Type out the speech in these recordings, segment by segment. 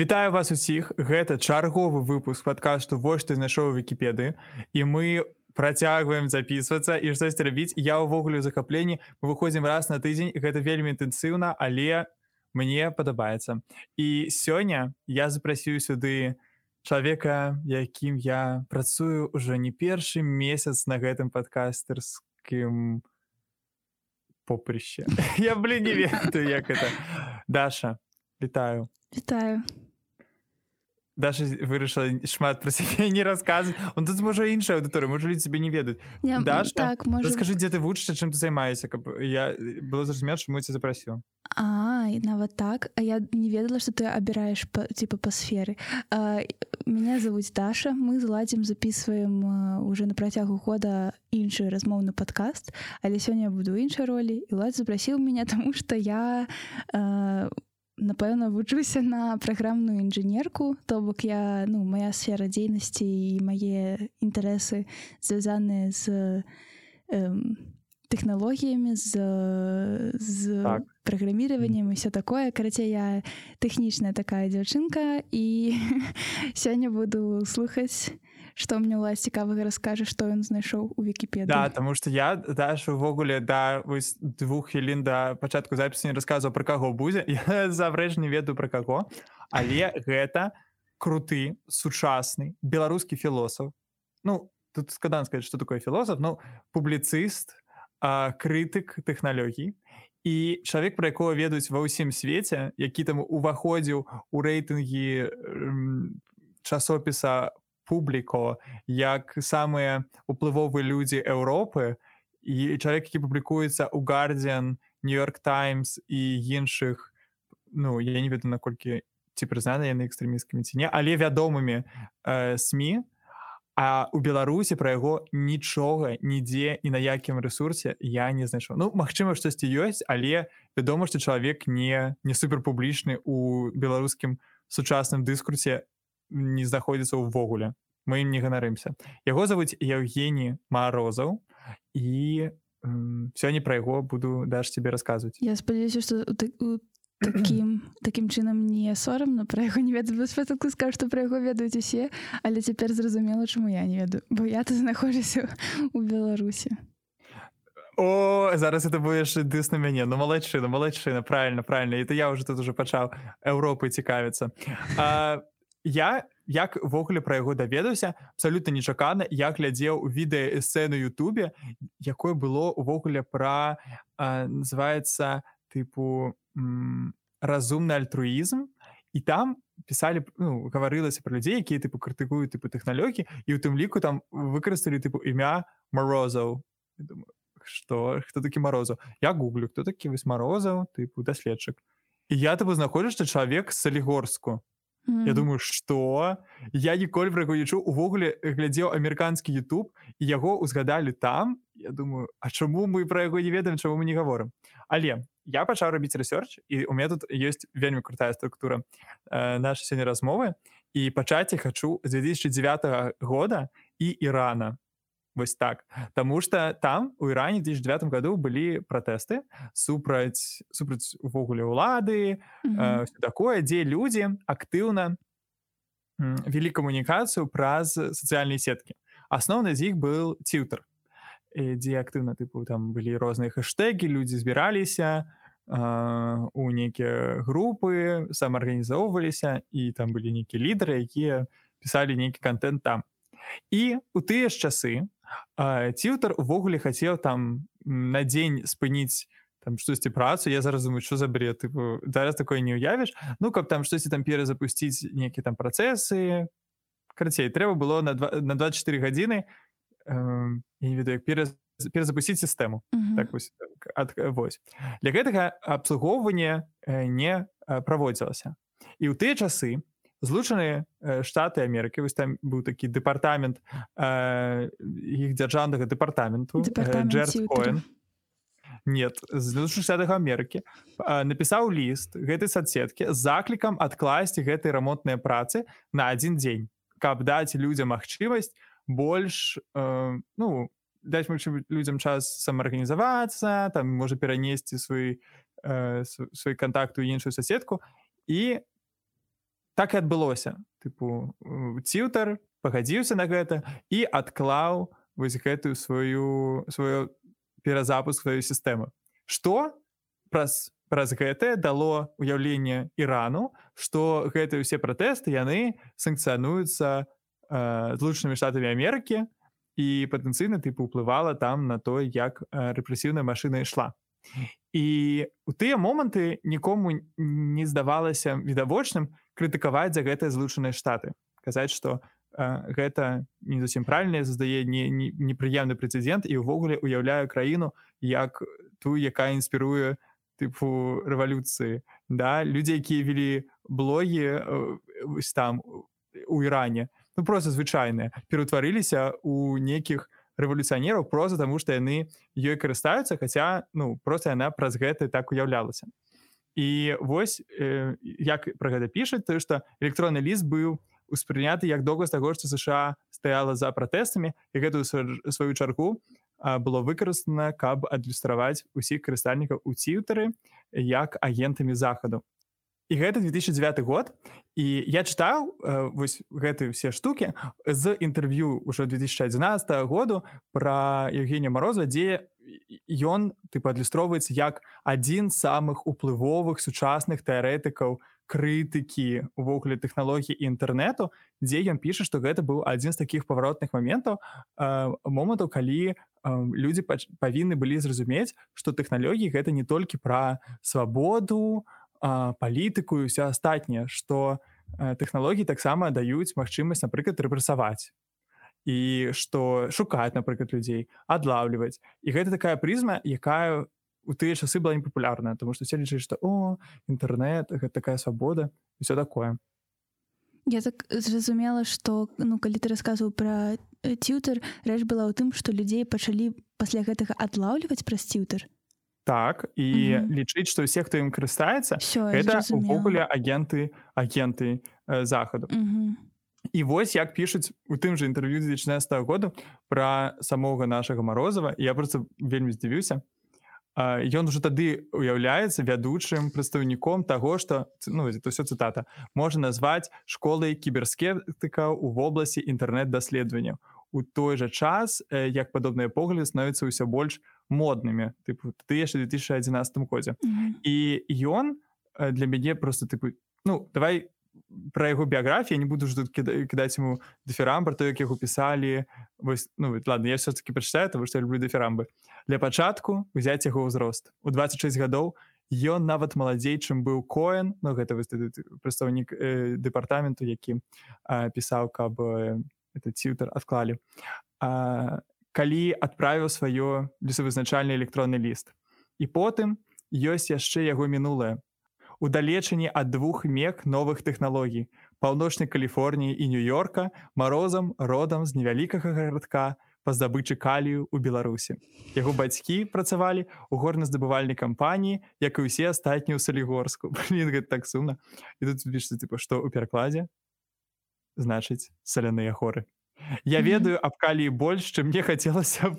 Вітаю вас усіх. Гэта чарговы выпуск падкасту вось ты знайшоў вкіпеды і мы працягваем записывацца і штосьці рабіць. Я ўвогуле захапленні. Выходзім раз на тыдзень. Гэта вельмі інтэнсіўна але мне падабаецца. І сёння я запрасіў сюды чалавека якім я працую уже не першы месяц на гэтым падкастарскім попрыще. Я блин не ведаю як это. Даша вітаю. Вітаю. Даша вырашыла шмат пра сябе не расказваць он тут можа іншая аўдыторыя можа людзі тебе не ведаюць Даша, так, можа... скажи дзе ты вучышся чым ты займаешься каб я было зразумела чаму ці запрасіў А, нават так, а я не ведала, што ты абіраеш па, типа па сферы. А, меня зовут Даша. Мы з ладзім записываем а, уже на працягу года іншы размоўны падкаст, але сёння я буду іншай ролі і лад запрасіў мяне, таму што я а, напэўна вучуся на праграмную інжынерку то бок я ну моя сфера дзейнасці і мае інтарэсы звязаныя з эм, тэхналогіямі з, з Так. праграміраваннем і все такое карацей я тэхнічная такая дзяўчынка і сёння буду слухаць што мне ўлас цікавага раскажа што ён знайшоў у вкіпеды Да таму што я даш увогуле да вось двух хвілін да пачатку запісу не расказваў пра каго будзе заврэж не ведаю пра каго але гэта круты сучасны беларускі філосаф Ну тут скадан сказаць што такое філосаф ну публіцыст крытык тэхналогій і чалавек пра якого ведаюць ва ўсім свеце які там уваходзіў у рэйтынгі часопіса публіко як самыя уплывовыя людзі Еўропы і чалавек які публікуецца ў гардзіан нью-йорк таймс і іншых ну я не ведаю наколькі ці прызнаны яны экстрэміскімі ці не але вядомымі э, сМ а у беларусі пра яго нічога нідзе і на якім рэсурсе я не знайшоў. Ну магчыма штосьці ёсць але вядома што чалавек не не суперпублічны у беларускім сучасным дыскурсе не знаходзіцца ўвогуле. Мы ім не ганарымся яго завуць Евгені марозаў і сёння пра яго буду даш тебе расказваць. Я спадзяюся што у ты- у такім такім чынам не сорамна пра яго не ведаю спачатку скажу што пра яго ведаюць усе але цяпер зразумела чаму я не ведаю бо я тут знаходжуся у беларусі. О зараз это будеш дыс на мяне. Ну малайчына малайчына правильно правильно это я уже тут уже пачаў Еўропы цікавіцца. А, я яквогуле пра яго даведаўся абсалютна нечакана я глядзеў відэа эсэ на Ютубе якое было увогуле пра а, называется тыпу разумны альтруізм. І там пісалі ну, гаварылася пра людзей якія тыпу крытыкуюць тыпу тэхналогіі і ў тым ліку там выкарысталі тыпу імя морозаў что хто такі марозаў я гуглю хто такі вось марозаў тыпу даследчык. І я тыпу знаходжу што чалавек з салігорску Я думаю что я ніколі пра не чуў увогуле глядзеў амерыканскі YouTube і яго узгадалі там. Я думаю А чаму мы пра яго не ведаем чаму мы не гаворым? Але я пачаў рабіць рэсёрч і у меня тут ёсць вельмі крутая структура э, наша сёння размовы. І пачаць я хачу з 2009 года і Ірана вось так. Таму что там у Іране 2009 году былі пратэсты супраць супраць увогуле ўлады э, всё такое дзе людзі актыўна вялі камунікацыю праз сацыяльныя сеткі. Асноўны з іх был ціўтар э, дзе актыўна тыпу там былі розныя хэштэгі людзі збіраліся э, у нейкія групы самаарганізоўваліся і там былі нейкія лідары якія пісалі нейкі контент там. І у тыя ж часы ціўтар увогуле хацеў там на дзень спыніць там штосьці працу я зараз думаю що за бред? Тыпу зараз такое не уявіш ну каб там штосьці там перазапусціць нейкія там працэсы карацей трэба было на 2 на 24 гадзіны э, я не ведаю як пераз перазапусціць сістэму так вось ад вось для гэтага абслугоўванне э, не э, праводзілася і ў тыя часы злучаныя э, штаты Амерыкі вось там быў такі дэпартамент э, іх дзяржаўнага дэпартаменту Дэпартамент Джерд Тьютера. Коэн. нет з штатах Амерыкі э, напісаў ліст гэтай соцсеткі заклікам адкласці гэтай рамонтныя працы на адзін дзень каб даць людзям магчымасць больш э, ну даць людзям час самаарганізавацца там можа перанесці свой э, свой контакт у іншую соседку і так і адбылося тыпу ціўтар пагадзіўся на гэта і адклаў вось гэтую сваю сваю перазапуск сваю сістэму што праз праз гэтае дало уяўленне ірану што гэтыя ўсе пратэсты яны санкцыянуюцца злучанымі штатамі Амерыкі і патэнцыйна тыпу ўплывала там на то як рэпрэсіўная машына ішла і у тыя моманты нікому не здавалася відавочным крытыкаваць за гэтыя злучаныя штаты. Казаць што гэта не зусім правільна заздае не непрыемны прэцэдэнт і ўвогуле уяўляю краіну як ту якая інспіруе тыпу рэвалюцыі. Да людзі якія вялі блогі там у іране ну просто звычайныя пераўтварыліся у нейкіх рэвалюцыянераў просто таму што яны ёй карыстаюцца хаця ну просто яна праз гэта так уяўлялася і вось э, як пра гэта пішаць то што электронны ліст быў успрыняты як доказ таго што ЗША стаяла за пратэстамі і гэтую сваю чаргу было выкарыстана каб адлюстраваць усіх карыстальнікаў у ціўтары як агентамі захаду і гэта 2009 год. І я чытаў э, вось гэтыя ўсе штукі з інтэрв'ю ўжо 2011 году пра Евгенія мороза дзе ён ты падлюстроўваецца як адзін з самых уплывовых сучасных тэарэтыкаў крытыкі увогуле тэхналогій інтэрнэту дзе ён піша што гэта быў адзін з такіх паваротных моментаў момантаў калі людзі павінны былі зразумець што тэхналогіі гэта не толькі пра свабоду палітыку і ўсё астатняе што тэхналогіі таксама даюць магчымасць напрыклад рэпрэсаваць і што шукаць напрыклад людзей адлаўліваць і гэта такая прызма якая у тыя часы была непапулярная тому что все лічаць что о інтэрнет гэта такая свабода все такое. Я так зразумела что ну калі ты рассказываў про тютер рэч была ў тым что людзей пачалі пасля гэтага адлаўліваць праз тютер так і -hmm. лічыць что все хто ім карыстаецца это увогуле агенты агенты э, захаду -hmm. І вось як пішуць у тым жа інтэрв'ю 2016 году пра самога нашага морозова. Я просто вельмі здзівіўся ён уже тады уяўляецца вядучым прадстаўніком таго што ну, это все цытата можна назваць школай кіберскептыка ў вобласці інтэрнэт-даследавання у той жа час як падобныя погляды становяцца ўсё больш моднымі. Тыпу ты яшчэ 2011 годзе. Mm -hmm. і ён для мяне просто тыпу ну давай пра яго біяграфію не буду ж тут кідаць ему дэферамбр то як яго пісалі. Вось ну ладно я все-таки пачытаю того што я люблю дэферамбы для пачатку узяць яго ўзрост. У 26 гадоў ён нават маладзей чым быў коэн но ну, гэта прадстаўнік э, дэпартаменту які э, пісаў каб э, это ціўтар адклалі калі адправіў сваё лесавызначальны электронны ліст і потым ёсць яшчэ яго мінулае. У далечыні ад двух мег новых тэхналогій паўночнай каліфорніі і нью-йорка марозам родам з невялікага гарадка па здабычы калію ў беларусі. Яго бацькі працавалі у горназдабывальнай кампаніі як і ўсе астатнія ў салігорску. Так сумна. І тут пішце типа што ў перакладзе значыць саляныя хоры. Я ведаю аб каліі больш чым мне хацелася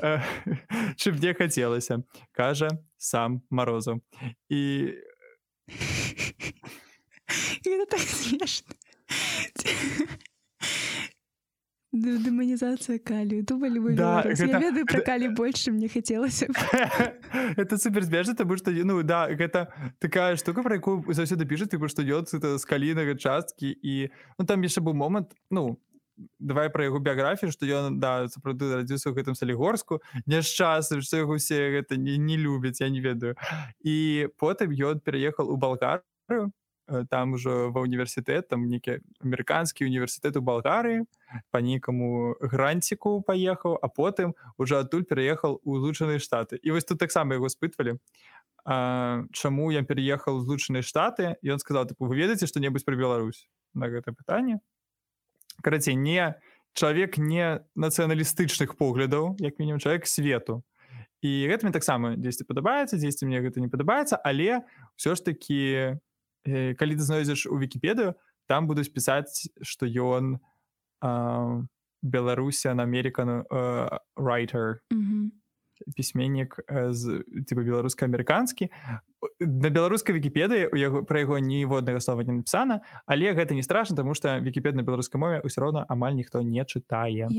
чым мне хацелася кажа сам марозу і так смешно. Демонизация калию. Думали вы да, Я ведаю про калий больше, мне хотелось. это супер смешно, потому что, ну, да, это такая штука, про якую заўсёды пишут, типа, что идет это с калійнага часткі і ну там яшчэ быў момант ну давай пра яго біяграфію што ён да сапраўды радзіўся ў гэтым салігорску няшчасны што яго усе гэта не, не любяць я не ведаю і потым ён пераехал у балгарыю там ужо ва універсітэт там нейкі амерыканскі універсітэт у балгарыі па нейкаму гранціку паехаў а потым уже адтуль пераехал у злучаныя штаты. І вось тут таксама яго спытвалі а, чаму я переехал злучаныя штаты? Ён сказал тыпу вы ведаеце што-небудзь пра Беларусь? На гэта пытанне карацей не чалавек не нацыяналістычных поглядаў як мінімум чалавек свету. І гэта мне таксама дзесьці падабаецца дзесьці мне гэта не падабаецца але ўсё ж такі э, калі ты знойдзеш у вкіпедыю там будуць пісаць што ён беларусян американ райтер mm -hmm. Пісьменнік з типа беларуска-амерыканскі. На беларускай вікіпедыі у яго пра яго ніводнага слова не напісана але гэта не страшна тому что вікіпед на беларускай мове ўсё роўна амаль ніхто не чытае.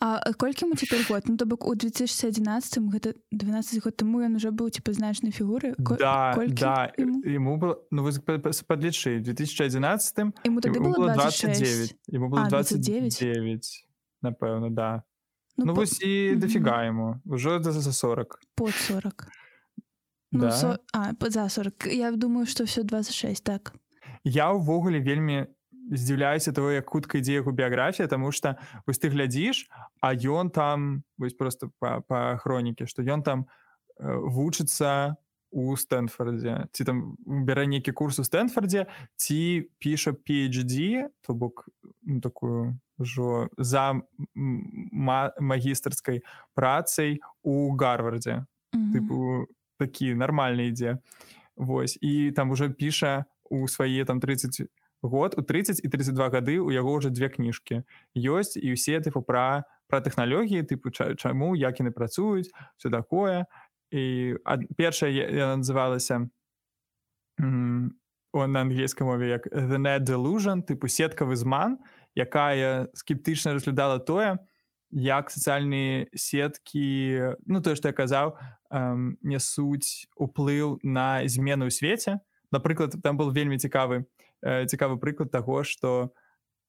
А колькі мы цяпер год? Ну то бок у 2011 гэта 12 год таму ён уже быў типа значнай фігуры да, да. ему? было ну подлічы 2011 ему было 29 ему было 29 напэўна да ну, ну по... вось і дофіга ему. Ўжо за 40 под 40 Ну, да. со... а, за 40 я думаю что все 26 так. Я увогуле вельмі здзіўляюся того як хутка ідзе яго біяграфія тому что вось ты глядзіш а ён там вось просто по, по хроніке что ён там э, вучыцца у стэнфордзе ці там бярэ нейкі курс у стэнфордзе ці піша PhD то бок ну, такую ўжо за магістарскай працай у гарвардзе mm -hmm. тыпу такі нармальны ідзе. Вось і там уже піша у свае там 30 год у 30 і 32 гады у яго уже две кніжкі. Ёсць і ўсе тыпу пра пра тэхналогіі тыпу чаму як яны працуюць все такое і першая называлася он на англійскай мове як delusion тыпу сеткавы зман якая скептычна разглядала тое як сацыяльныя сеткі ну тое што я казаў нясуць уплыў на змену ў свеце напрыклад там был вельмі цікавы цікавы прыклад таго что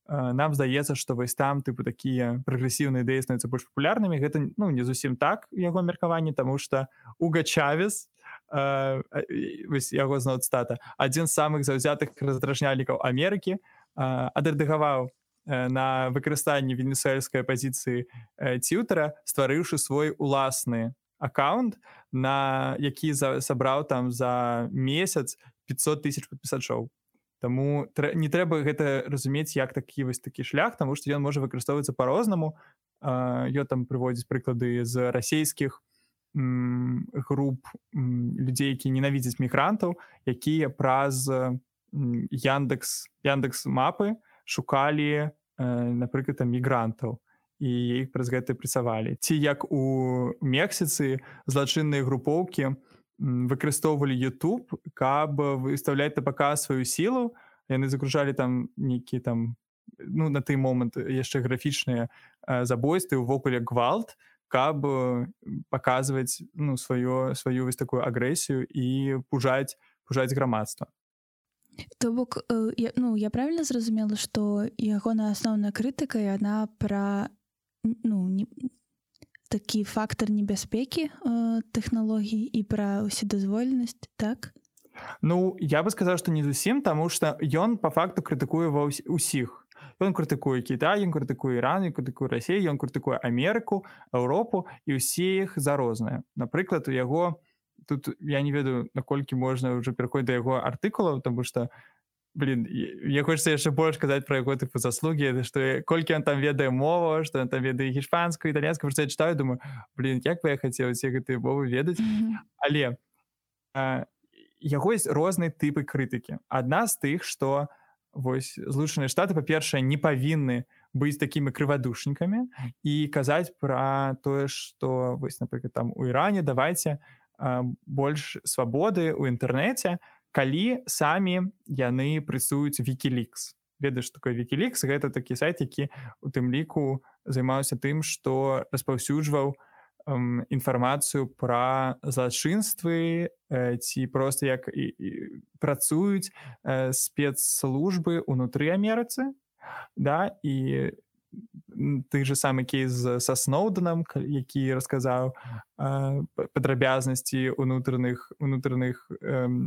нам здаецца что вось там тыпу такія прагрэсіўныя ідэі становятся больш папулярнымі гэта ну не зусім так яго меркаванне тому что уга чавес яго зно стата адзін з самых заўзятых раздражняльнікаў Амерыкі адрэдагаваў на выкарыстанні венесуэльскай пазіцыі ціўтара стварыўшы свой уласны аккаунт на які сабраў там за месяц 500 тысяч подпісачоў Таму не трэба гэта разумець як такі вось такі шлях тому что ён можа выкарыстоўвацца по-рознаму ё там прыводзіць прыклады з расійскіх груп людзей які ненавідзяць мігрантаў якія праз яндекс яндекс мапы шукалі напрыклад там мігрантаў і іх праз гэта працавалі. Ці як у мексіцы злачынныя групоўкі выкарыстоўвалі YouTube каб выставляць на паказ сваю сілу яны загружалі там нейкі там ну на той момант яшчэ графічныя забойствы увогуле гвалт каб паказваць ну сваё сваю вось такую агрэсію і пужаць пужаць грамадства То бок э, ну я правильно зразумела што ягоная асноўная крытыка яна пра ну не такі фактор небяспекі э, тэхналогій і пра ўседазволенасць так? Ну я бы сказаў што не зусім таму што ён по факту крытыкуе ва ўсіх ён крытыкуе Кітай ён крытыкуе Іран крытыкуе рассею ён крытыкуе Амерыку Еўропу і ўсе іх за розныя напрыклад у яго тут я не ведаю наколькі можна ўжо пераходзіць да яго артыкулаў тому что блин я хочется яшчэ больш казаць про яго тыпу заслуги что колькі он там ведае мова что там ведае гішпанскую італьянскую я читаю думаю блин як бы я хацеў усе гэтыя мовы ведаць mm -hmm. але а, яго есть розныя тыпы крытыкі адна з тых что вось злучаныя штаты па-першае не павінны быць такімі крывадушнікамі і казаць пра тое что вось напрыклад там у іране давайте а, больш свабоды у інтэрнэце то калі самі яны прысуюць вікілікс ведаеш такой вікілікс гэта такі сайт які у тым ліку займаўся тым што распаўсюджваў інфармацыю пра злачынствы э, ці просто як і, і працуюць э, спецслужбы унутры Амерыцы. Да і ты же самы кейс са сноўданам які расказаў падрабязнасці унутраных унутраных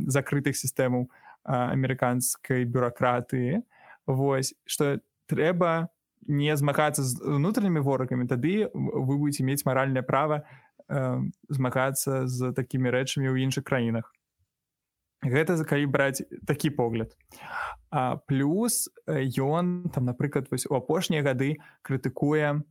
закрытых сістэмаў амерыканскай бюракратыі Вось што трэба не змагацца з унутранымі ворагамі тады вы будете мець маральнае права змагацца з такімі рэчамі ў іншых краінах гэта за калі браць такі погляд. А плюс ён там напрыклад вось у апошнія гады крытыкуе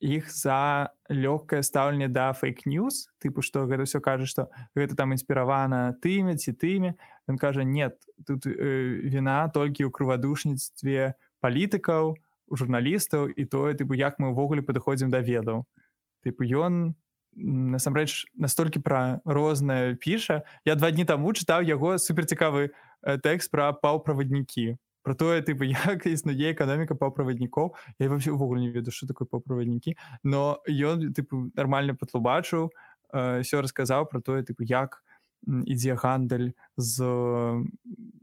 іх за лёгкае стаўленне да фейк-ньюс тыпу што гэта ўсё кажа што гэта там інспіравана тымі ці тымі ён кажа нет тут э, віна толькі ў крывадушніцтве палітыкаў журналістаў і тое тыпу як мы ўвогуле падыходзім да ведаў тыпу ён насамрэч настолькі пра рознае піша я два дні таму чытаў яго суперцікавы тэкст пра паўправаднікі про тое тыпу як існуе эканоміка паўправаднікоў я вообще увогуле не ведаю что такое паўправаднікі но ён тыпу нармальна патлубачыў все расказаў про тое тыпу як ідзе гандаль з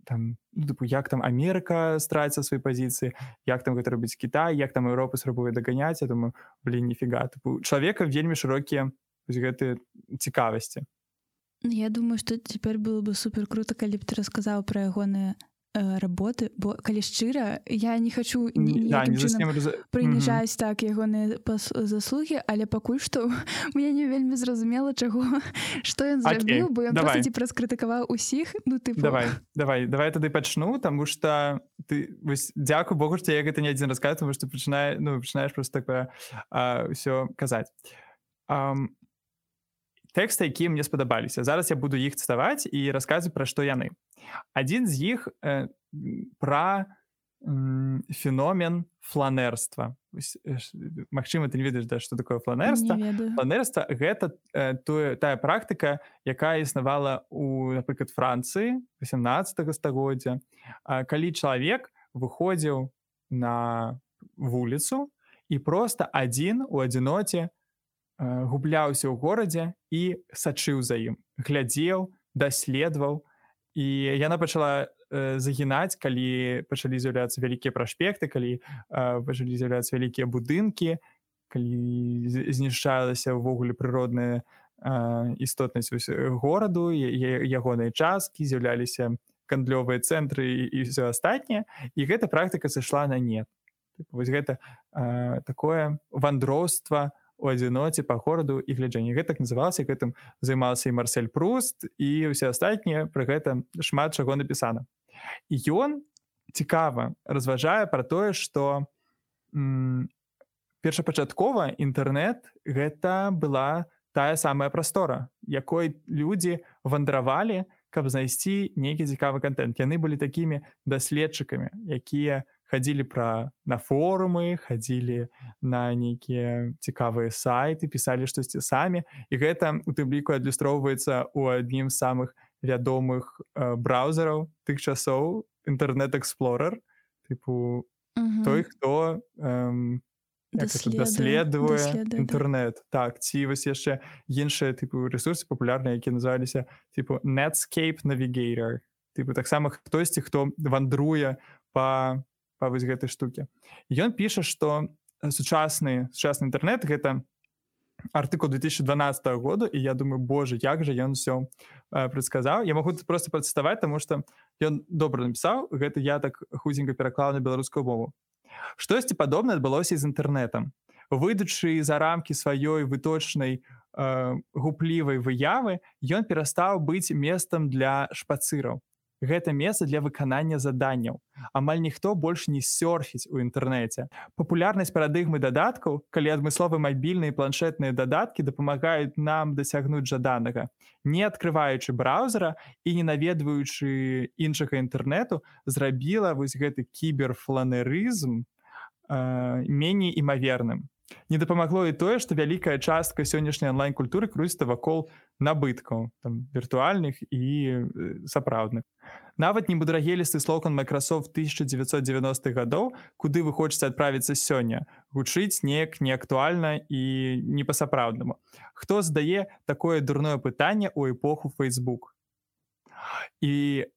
там ну, тыпу як там Амерыка страціцца свае пазіцыі як там гэта робіць Кітай як там Еўропа спрабуе даганяць я думаю блин нифіга тыпу чалавека вельмі шырокія гэты цікавасці Я думаю что цяпер было бы супер круто калі б ты расказаў пра ягоныя Э, работы бо калі шчыра я не хочу да, прыніжаць mm -hmm. так ягоныя заслугі але пакуль што мне не вельмі зразумела чаго што ён зрабіў okay. бо ён праскрытыкаваў усіх ну ты давай давай давай тады пачну тому что ты вось дзякую Богу што я гэта не адзін рассказ тому что пачынае ну пачынаеш просто так ўсё казаць um, тэксты якія мне спадабаліся зараз я буду іх цытаваць і расказваць пра што яны адзін з іх э, пра феномен фланерства. Мачыма ты не ведаеш да што такое фланерства фланерства гэта э, тое тая практыка якая існавала у напрыклад францыі 18 стагоддзя калі чалавек выходзіў на вуліцу і просто адзін у адзіноце губляўся ў горадзе і сачыў за ім глядзеў даследаваў і яна пачала э, загінаць калі пачалі з'яўляцца вялікія праспекты калі э, пачалі з'яўляцца вялікія будынкі калі знішчалася ўвогуле прыродная э, істотнасць гораду ягоныя часткі з'яўляліся гандлёвыя цэнтры і все астатняе. І гэта практыка сышла на нет. Вось гэта э, такое вандроўства у у адзіноце па гораду і глядзенні гэтак называлася гэтым займаўся і марсель пруст і ўсе астатнія пры гэта шмат чаго напісана. Ён цікава разважае пра тое што першапачаткова інтэрнет гэта была тая самая прастора якой людзі вандравалі каб знайсці нейкі цікавы контент яны былі такімі даследчыкамі якія у хадзілі пра на форумы хадзілі на нейкія цікавыя сайты пісалі штосьці самі і гэта у тым ліку адлюстроўваецца ў адным з самых вядомых э, браузераў тых часоў інтэрнет-эксплорер тыпу той хто э, даследуе інтэрнет так ці вось яшчэ іншыя тыпу ресурсы папулярныя які называліся типу netscape навігейер тыпу таксама хтосьці хто вандруе по па вось гэтай штукі ён піша што сучасны сучасны інтэрнет гэта артыкул 2012 году і я думаю Боже як жа ён все прадказаў я могу просто прадставаць тому что ён добра напісаў гэта я так худзенька пераклаў на беларускую мову штосьці падобна адбылося з інтэрнетам выдачы за рамкі сваёй выточнай э, гуплівай выявы ён перастаў быць местам для шпацыраў Гэта месца для выканання заданняў. Амаль ніхто больш не сёрфіць у інтэрнэце. Папулярнасць парадыгмы дадаткаў, калі адмысловы мабільныя планшетныя дадаткі дапамагаюць нам дасягнуць жаданага. Не адкрываючы браузера і не наведваючы іншага інтэрнэту, зрабіла вось гэты кіберфланерызм э, меней імаверным. Не дапамагло і тое, што вялікая частка сённяшняй онлайн-культуры круіста вакол набыткаў віртуальных і э, сапраўдных. Нават небудрагелісты слоган Microsoft 1990-х гадоў, куды вы хочаце адправіцца сёння, гучыць неяк неактуальна і не па-сапраўднаму. Хто здае такое дурное пытанне ў эпоху Facebook. І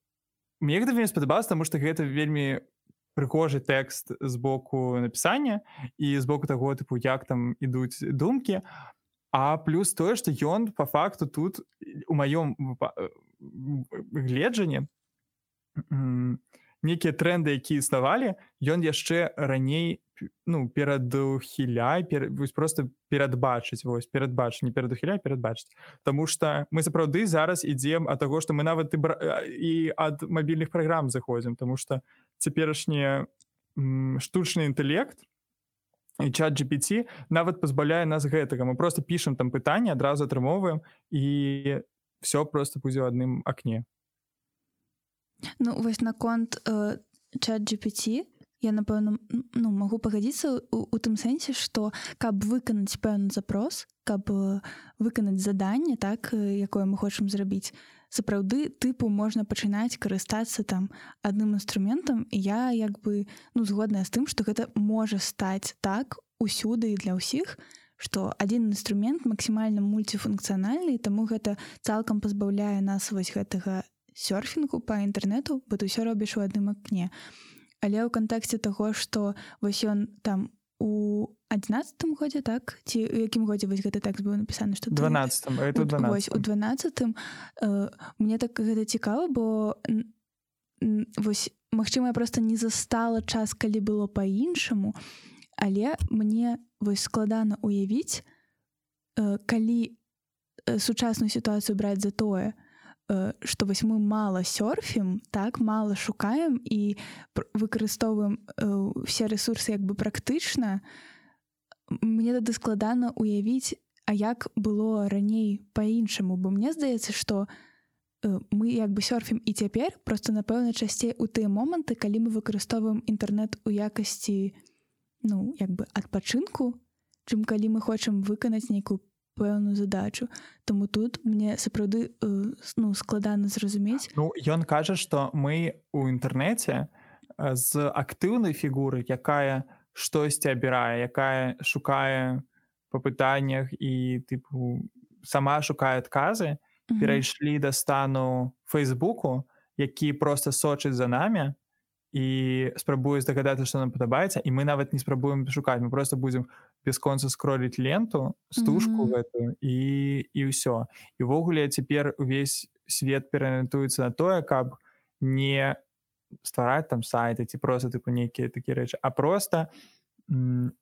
мне гэта вельмі спадабалася, таму што гэта вельмі прыгожы тэкст з боку напісання і з боку таго тыпу як там ідуць думкі а плюс тое што ён по факту тут у маём гледжанні нейкія тренды якія існавалі ён яшчэ раней ну перадухіляй пер, просто перадбачыць вось перадбач не перадухіляй перадбачыць Таму что мы сапраўды зараз ідзем ад таго што мы нават і, і ад мабільных праграм заходзім тому что цяперашні штучны інтэлект чат GPT нават пазбаўляе нас гэтага. Мы просто пішам там пытанне адразу атрымоўваем і все просто будзе ў адным акне Ну вось наконт э, чат GPT я напэўна ну магу пагадзіцца у, тым сэнсе што каб выканаць пэўны запрос каб выканаць заданне так якое мы хочам зрабіць сапраўды тыпу можна пачынаць карыстацца там адным інструментам і я як бы ну згодная з тым што гэта можа стаць так усюды і для ўсіх што адзін інструмент максімальна мульціфункцыянальны таму гэта цалкам пазбаўляе нас вось гэтага сёрфінгу по інтэрнету бо ты ўсё робіш у адным акне. Але ў кантэксце таго што вось ён там у адзінацатым годзе так? Ці у якім годзе вось гэты тэкст быў напісаны што 12 у 12 э, мне так гэта цікава бо вось магчыма я просто не застала час калі было по-іншаму але мне вось складана уявіць э, калі э, сучасную сітуацыю браць за тое то что вось мы мало сёрфім так мало шукаем і выкарыстоўваем все ресурсы як бы практычна мне тады складана уявіць а як было раней по-іншаму бо мне здаецца что мы як бы сёрфім і цяпер просто напэўна часцей у тыя моманты калі мы выкарыстоўваем інтэрнэт у якасці ну як бы адпачынку чым калі мы хочам выканаць нейкую пэўную задачу. Таму тут мне сапраўды ну складана зразумець. Ну ён кажа што мы у інтэрнэце з актыўнай фігуры якая штосьці абірае якая шукае па пытаннях і тыпу сама шукае адказы перайшлі да стану фейсбуку які просто сочыць за намі і спрабуе здагадацца што нам падабаецца і мы нават не спрабуем шукаць мы просто будзем бясконца скроліць ленту стужку mm -hmm. гэтую і і ўсё івогуле цяпер увесь свет пераарыентуецца на тое каб не ствараць там сайты ці просто тыпу нейкія такія рэчы а просто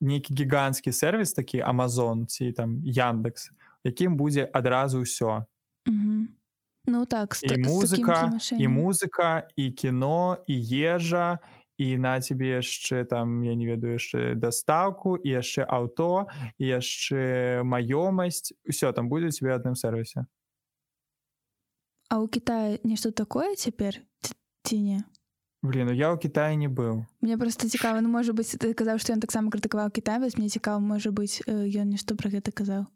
нейкі гіганцкі сервіс такі Амазон ці там яндекс якім будзе адразу ўсё mm -hmm. Ну так і музыка і музыка і кіно і ежа і на цябе яшчэ там я не ведаю яшчэ дастаўку і яшчэ аўто і яшчэ маёмасць усё там будзе тебе адным сервісе А ў Китае нешта такое цяпер ці не блин ну я ў Китае не быў мне просто цікава ну можа быць ты казаў што ён таксама крытыкаваў Кітай вось мне цікава можа быць ён нешта пра гэта казаў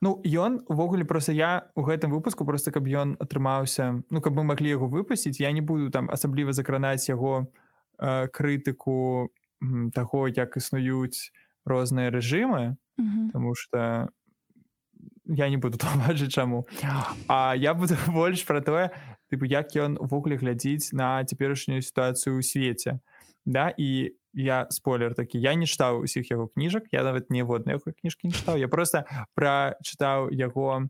Ну ён увогуле просто я у гэтым выпуску просто каб ён атрымаўся ну каб мы маглі яго выпусціць я не буду там асабліва закранаць яго э, крытыку таго як існуюць розныя рэжымы потому что я не буду тлумачыць чаму. А я буду больш пра тое тыпу як ён увогуле глядзіць на цяперашнюю сітуацыю ў свеце. Да і я спойлер такі я не чытаў усіх яго кніжак я нават ніводнай кніжкі не чытаў я просто прачытаў яго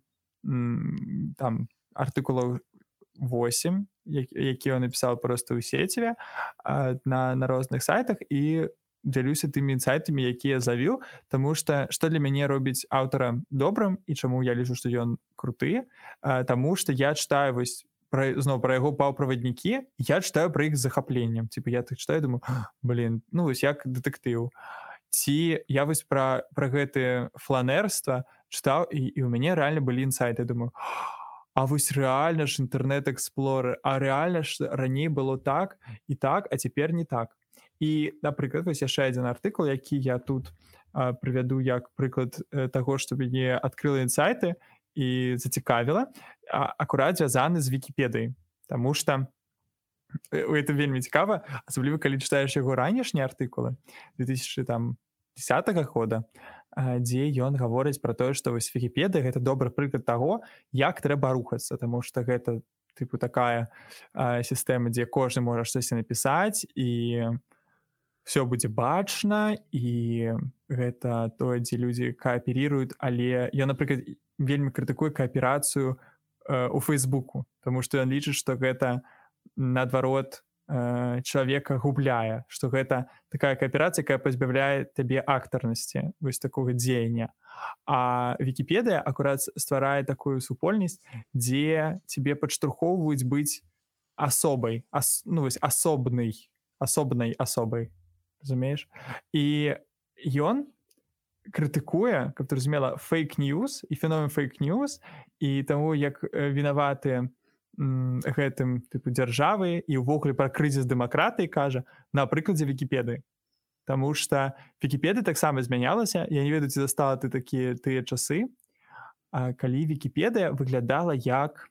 там артыкулаў 8 які ён напісаў просто ў сеціве на на розных сайтах і дзялюся тымі сайтамі якія завіў Таму что што для мяне робіць аўтара добрым і чаму я лічу што ён круты Таму что я читаю вось пра зноў пра яго паўправаднікі я читаю пра іх захапленнем типа я так читаю думаю блин ну вось як дэтэктыў ці я вось пра пра гэты фланерства чытаў і, і у мяне рэальна былі інсайты думаю А вось рэальна ж інтэрнэт-эксплоры а рэальна ж раней было так і так а цяпер не так і напрыклад вось яшчэ адзін артыкул які я тут прывяду як прыклад э, таго што мяне адкрыла інсайты і зацікавіла акурат звязаны з вікіпедыяй Таму что это вельмі цікава асабліва калі чытаеш яго ранішнія артыкулы 2000 там десятого года дзе ён гаворыць про тое што вось вікіпедыя гэта добры прыклад таго як трэба рухацца Таму что гэта тыпу такая сістэма дзе кожны можа штосьці напісаць і все будзе бачна і гэта тое дзе людзі кааперіруюць але я напрыклад вельмі крытыкуе кааперацыю э, у фейсбуку тому что ён лічыць что гэта наадварот э, чалавека губляе что гэта такая кааперацыя якая пазбаўляе табе актарнасці вось такого дзеяння а вікіпедыя акурат стварае такую супольнасць дзе тебе падштурхоўваюць быць асобай ас, ну вось асобнай асобнай асобай разумееш і ён крытыкуе каб ты разумела фейк-ньюс і феномен фейк-ньюс і таму як вінаваты гэтым тыпу дзяржавы і ўвогуле пра крызіс дэмакратыі кажа на прыкладзе вікіпедыі Таму што вікіпеды таксама змянялася я не ведаю ці застала ты такія тыя часы калі вікіпедыя выглядала як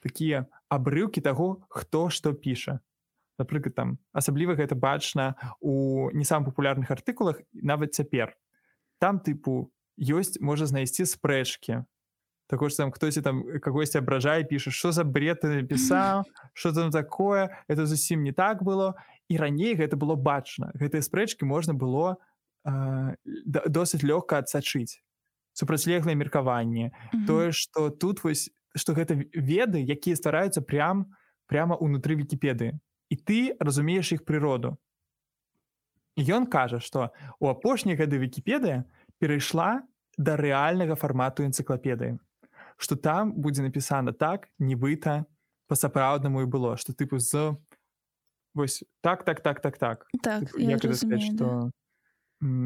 такія абрыўкі таго хто што піша напрыклад там асабліва гэта бачна у не сам папулярных артыкулах нават цяпер. Там тыпу ёсць можа знайсці спрэчкі. Також там хтось там кагосьці абражае піша что за бред ты напісаў? Что там такое? Это зусім не так было і раней гэта было бачна. Гэтыя спрэчкі можна было э, досыць лёгка адсачыць. Супрацьлеглае меркаванне. Mm -hmm. тое что тут вось что гэта веды якія стараюцца прям прямо унутры вікіпедыі і ты разумееш іх прыроду ён кажа что у апошнія гады вікіпедыя перайшла да рэальнага фармату энцыклапедыі что там будзе напісана так нібыта па-сапраўднаму і было что тыпу з вось так так так так так, так тыпу, як, сказать, что...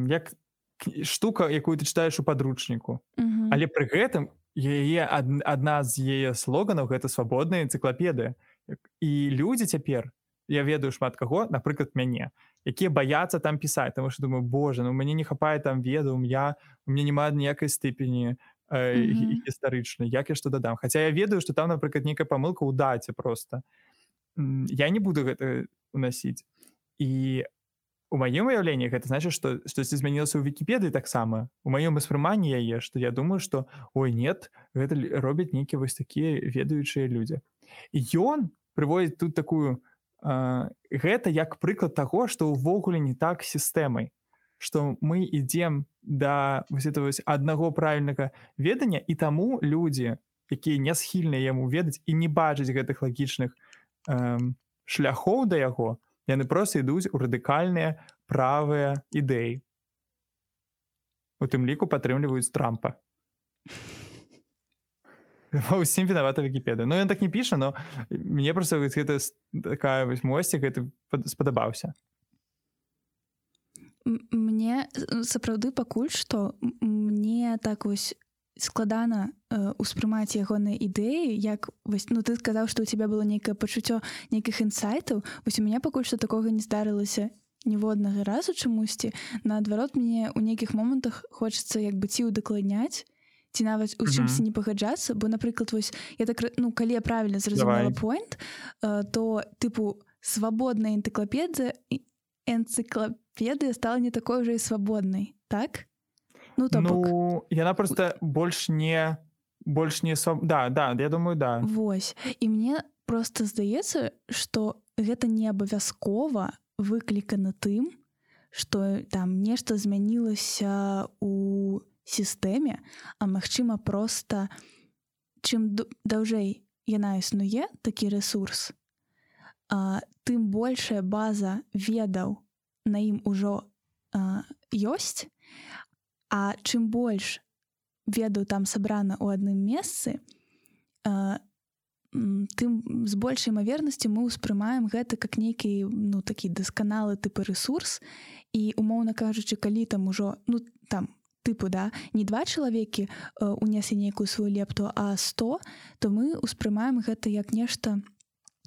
як штука якую ты читаеш у падручніку але пры гэтым яе адна з яе слоганаў гэта свабодная энцыклапедыя і людзі цяпер я ведаю шмат каго напрыклад мяне якія баяцца там пісаць. Тому что думаю Боже ну мяне не хапае там ведум я у мне няма ніякай ступені гістарычны як я што дадам Хаця я ведаю што там напрыклад нейкая памылка ў даце просто я не буду гэта уносіць і у маім уяўленні гэта значит што штосьці змянілася ў вікіпедыі таксама. У маём успрыманні яе што я думаю што ой нет гэта робяць нейкія вось такія ведаючыя людзі ён прыводіць тут такую э, гэта як прыклад таго што ўвогуле не так сістэмай што мы ідзем да вось этого аднаго правільнага ведання і таму людзі якія не схільныя яму ведаць і не бачаць гэтых лагічных эм, шляхоў да яго яны проста ідуць у радыкальныя правыя ідэі. У тым ліку падтрымліваюць трампа усім вінавата вікіпеда Ну ён так не піша но мне просто гэта такая вось мосцік гэта спадабаўся мне сапраўды пакуль што мне так вось складана э, успрымаць ягоныя ідэі як вось ну ты сказаў што у тебя было нейкае пачуццё нейкіх інсайтаў вось у меня пакуль што такога не здарылася ніводнага разу чамусьці наадварот мне у нейкіх момантах хочацца як бы ці удакладняць ці нават у чымсьці не пагаджацца бо напрыклад вось я так ну калі я правильно зразумела point то тыпу свабодная энтыклапедыя і энцыклапедыя стала не такой уже і свабоднай так? Ну, то ну яна просто больш не больш не сам да да я думаю да. Вось. І мне просто здаецца что гэта не абавязкова выклікана тым что там нешта змянілася у сістэме а магчыма просто чым даўжэй яна існуе такі ресурс а, тым большая база ведаў на ім ужо а, ёсць. А чым больш ведаў там сабрана ў адным месцы а, тым з большай імавернасці мы ўспрымаем гэта как нейкі ну такі дасканалы тыпы ресурс і умоўна кажучы калі там ужо ну там тыпу да не два чалавекі унеслі нейкую сваю лепту а 100 то мы ўспрымаем гэта як нешта не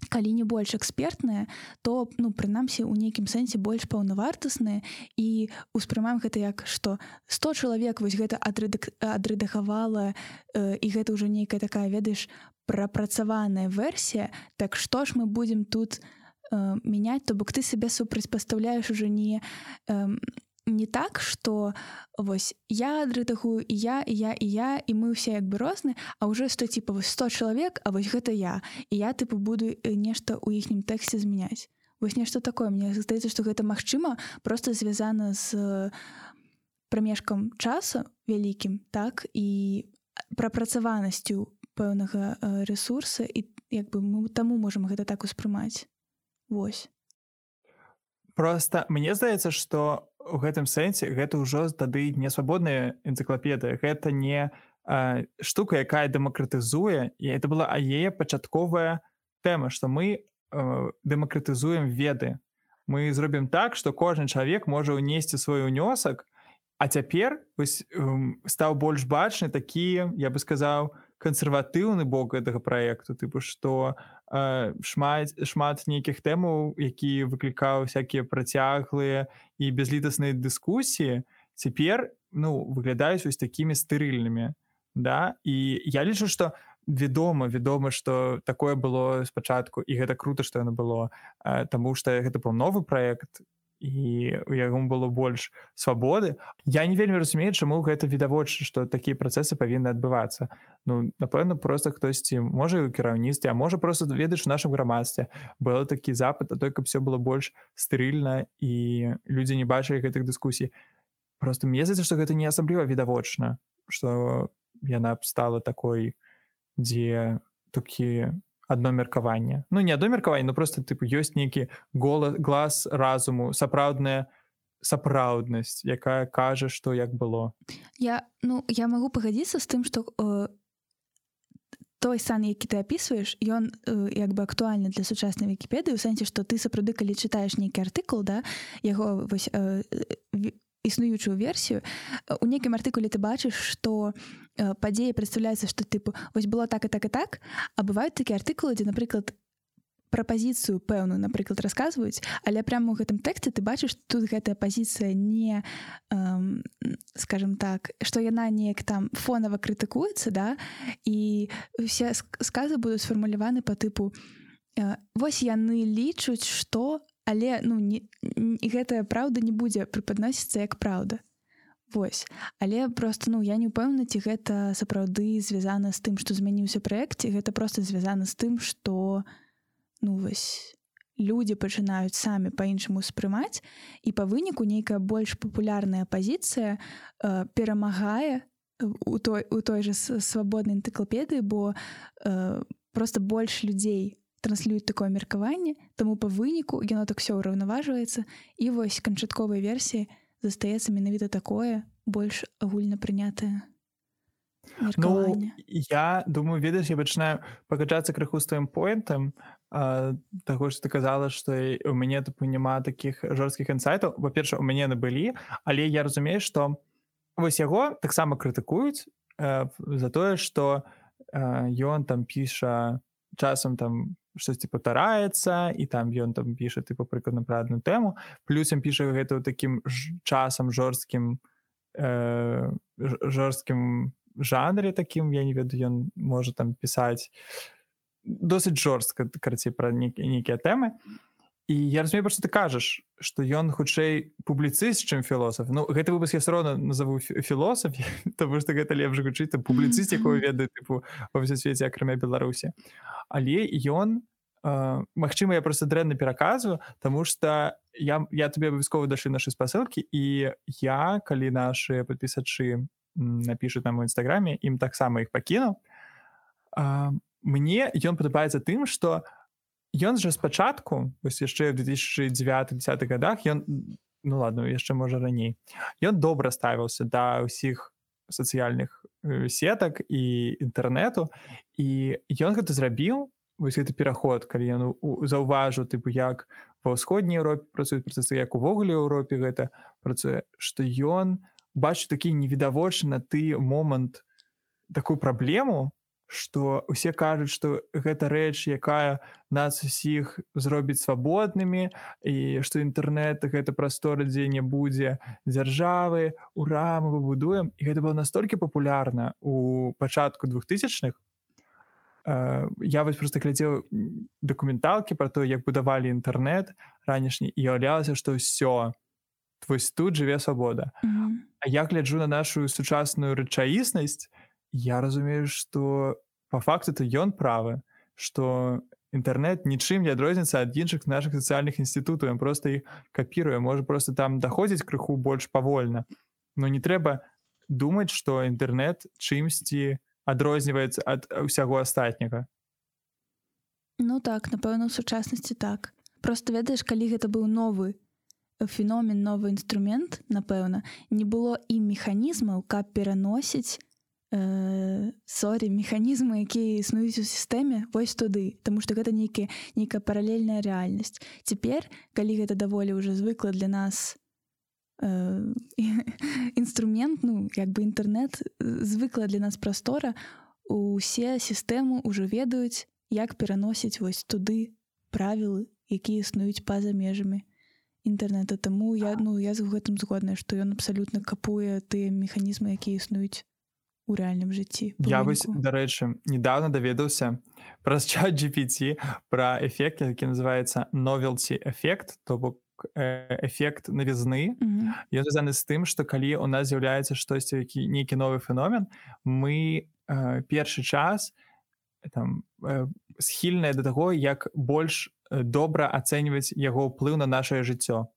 калі не больш экспертная то ну прынамсі у нейкім сэнсе больш паўнавартасныя і успрымаем гэта як што 100 чалавек вось гэта адрэдахавала э, і гэта ўжо нейкая такая ведаеш прапрацаваная версія так што ж мы будзем тут э, мяняць то бок ты сабе супрацьпастаўляеш уже не э, не так что вось я дрытахую і я і я і я і мы ўсе як бы розны а уже 100 типа 100 чалавек А вось гэта я. І я тыпу буду э, нешта ў іхнім тэксце змяняць вось нешта такое. Мне здаецца што гэта магчыма просто звязана з прамежкам часу вялікім так і прапрацаванасцю пэўнага э, ресурса і як бы мы таму можам гэта так успрымаць. Вось просто мне здаецца что у гэтым сэнсе гэта ўжо тады не свабодная энцыклапедыя гэта не а, штука якая дэмакратызуе і это была а яе пачатковая тэма што мы дэмакратызуем веды. Мы зробім так што кожны чалавек можа ўнесці свой унёсак а цяпер вось стаў больш бачны такі я бы сказаў кансерватыўны бок гэтага праекту тыпу што э, шмат шмат нейкіх тэмаў які выклікаў всякие працяглыя і безлітасныя дыскусіі цяпер ну выглядаюць вось такімі стэрыльнымі да? І я лічу што вядома вядома што такое было спачатку і гэта круто што яно было э, Таму што гэта быў новы праект і у яго было больш свабоды я не вельмі разумею чаму гэта відавочна што такія працэсы павінны адбывацца ну напэўна просто хтосьці можа у кіраўніцтве а можа просто ведаеш у нашым грамадстве было такі запад а той каб все было больш стэрыльна і людзі не бачылі гэтых дыскусій просто мне здаецца што гэта не асабліва відавочна што яна б стала такой дзе такі одно меркаванне ну не одно меркаванне но просто тыпу ёсць нейкі голас глаз разуму сапраўдная сапраўднасць якая кажа што як было. Я ну я магу пагадзіцца з тым што э, той сан які ты опісваеш ён э, як бы актуальны для сучаснай вкіпедыі у сэнсе што ты сапраўды калі чытаеш нейкі артыкул да яго вось э, існуючую версію у нейкім артыкуле ты бачыш што падзеі прадстаўляецца што тыпу вось было так і так і так а бываюць такія артыкулы дзе напрыклад прапазіцыю пэўную напрыклад расказваюць але прямо у гэтым тэксце ты бачыш тут гэтая пазіцыя не эм, скажем так што яна неяк там фонава крытыкуецца да і усе сказы будуць сфармуляваны по тыпу э, вось яны лічуць што але ну не гэтая праўда не будзе прыпадносіцца як праўда. Вось. Але просто ну я не ўпэўна ці гэта сапраўды звязана з тым што змяніўся праекце гэта просто звязана з тым што ну вось людзі пачынаюць самі па-іншаму успрымаць і па выніку нейкая больш папулярная пазіцыя э, перамагае у той у той жа свабоднай энтыклапедыі бо э, просто больш людзей транслююць такое меркаванне таму па выніку яно так все ўраўнаважваецца і вось канчатковай версіі застаецца менавіта такое больш агульна прынятае Ну, я думаю ведаеш я пачынаю пагаджацца крыху з тваім поінтам таго ж ты казала што у мяне тупу няма такіх жорсткіх інсайтаў. Па-перша у мяне набылі але я разумею што вось яго таксама крытыкуюць э, за тое што ён э, там піша часам там штосьці паўтараецца і там ён там піша тыпу прыкладна пра адну тэму плюсам піша гэта такім часам жорсткім э, жорсткім жанре такім я не ведаю ён можа там пісаць досыць жорстка карацей пра нейкія тэмы і я разумею што ты кажаш што ён хутчэй публіцыст чым філосаф Ну гэты выпуск я роўна назову філосаф тому што гэта лепш гучыць там публіцыст якого ведаю тыпу ва ўсё свеце акрамя беларусі. Але ён Магчыма я просто дрэнна пераказваю Таму что я я тебе абавязкова дашы нашы спасылкі і я калі наши подпісачы напишут нам у нстаграме ім таксама іх пакінуў мне ён падабаецца тым что у ён жа спачатку вось яшчэ в 2009-10 годах ён ну ладно яшчэ можа раней ён добра ставіўся да ўсіх сацыяльных э, сетак і інтэрнэту. І ён гэта зрабіў вось гэты пераход калі ён заўважыў тыпу як ва ўсходняй Еўропе працуюць працэсы як увогуле Еўропе гэта працуе што ён бачу такі невідавочна ты момант такую праблему што усе кажуць што гэта рэч якая нас усіх зробіць свабоднымі і што інтэрнэт гэта прастора дзе не будзе дзяржавы ура мы выбудуем і гэта было настолькі папулярна у пачатку двухтысячных. Я вось просто глядзеў дакументалкі про то як будавалі інтэрнэт ранішні і уяўлялася што ўсё вось тут жыве свабода mm -hmm. А я гляджу на нашу сучасную рэчаіснасць я разумею что по факту то ён правы что інтэрнет нічым не адрозніцца ад іншых наших сацыяльных інстытутаў ён просто іх капіруе можа просто там даходзіць крыху больш павольна но не трэба думаць что інтэрнет чымсьці адрозніваецца ад усяго астатняга Ну так напэўна у сучаснасці так. Просто ведаеш калі гэта быў новы феномен новы інструмент напэўна не было і механізмаў каб пераносіць э, сорі механізмы якія існуюць у сістэме вось туды Таму што гэта нейкі нейкая паралельная рэальнасць цяпер калі гэта даволі ўжо звыкла для нас э, інструмент ну як бы інтэрнет звыкла для нас прастора усе сістэмы ўжо ведаюць як пераносіць вось туды правілы якія існуюць па-за межамі інтэрнета Таму я ну я з гэтым згодная што ён абсалютна капуе тыя механізмы якія існуюць у рэальным жыцці я вось дарэчы недавно даведаўся праз чат GPT пра эфект які называется новелці эфект то бок эфект навізны я звязаны з тым што калі у нас з'яўляецца штосьці які нейкі новы феномен мы э, першы час там э, схільныя да таго як больш добра ацэньваць яго ўплыў на нашае жыццё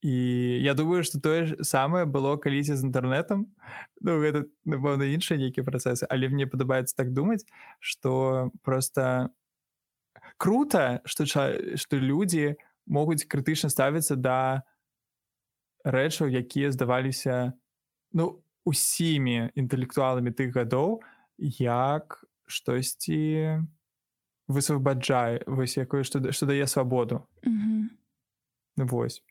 і я думаю что тое ж самае было калісьці з інтэрнетам ну гэта напэўна іншыя нейкія працэсы але мне падабаецца так думаць что просто круто что что людзі могуць крытычна ставіцца да рэчаў якія здаваліся ну усімі інтэлектуаламі тых гадоў як штосьці высвабаджае вось якое што, што дае свабоду mm -hmm. восьось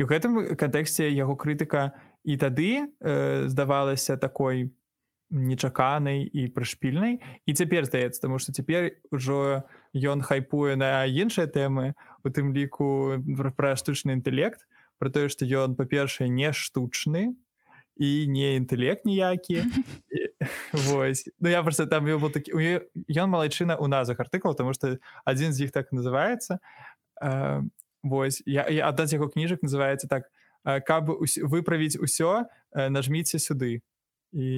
і ў гэтым кантэксце яго крытыка і тады э, здавалася такой нечаканай і прышпільнай. І цяпер здаецца таму што цяпер ужо ён хайпуе на іншыя тэмы у тым ліку пра штучны інтэлект про тое што ён па-першае не штучны і не інтэлект ніякі. Вось. Ну я просто там был такі ён малайчына у назвах артыкул тому что адзін з іх так называется Вось я, я аддаць яго кніжак называется так каб выправіць усё нажміце сюды і,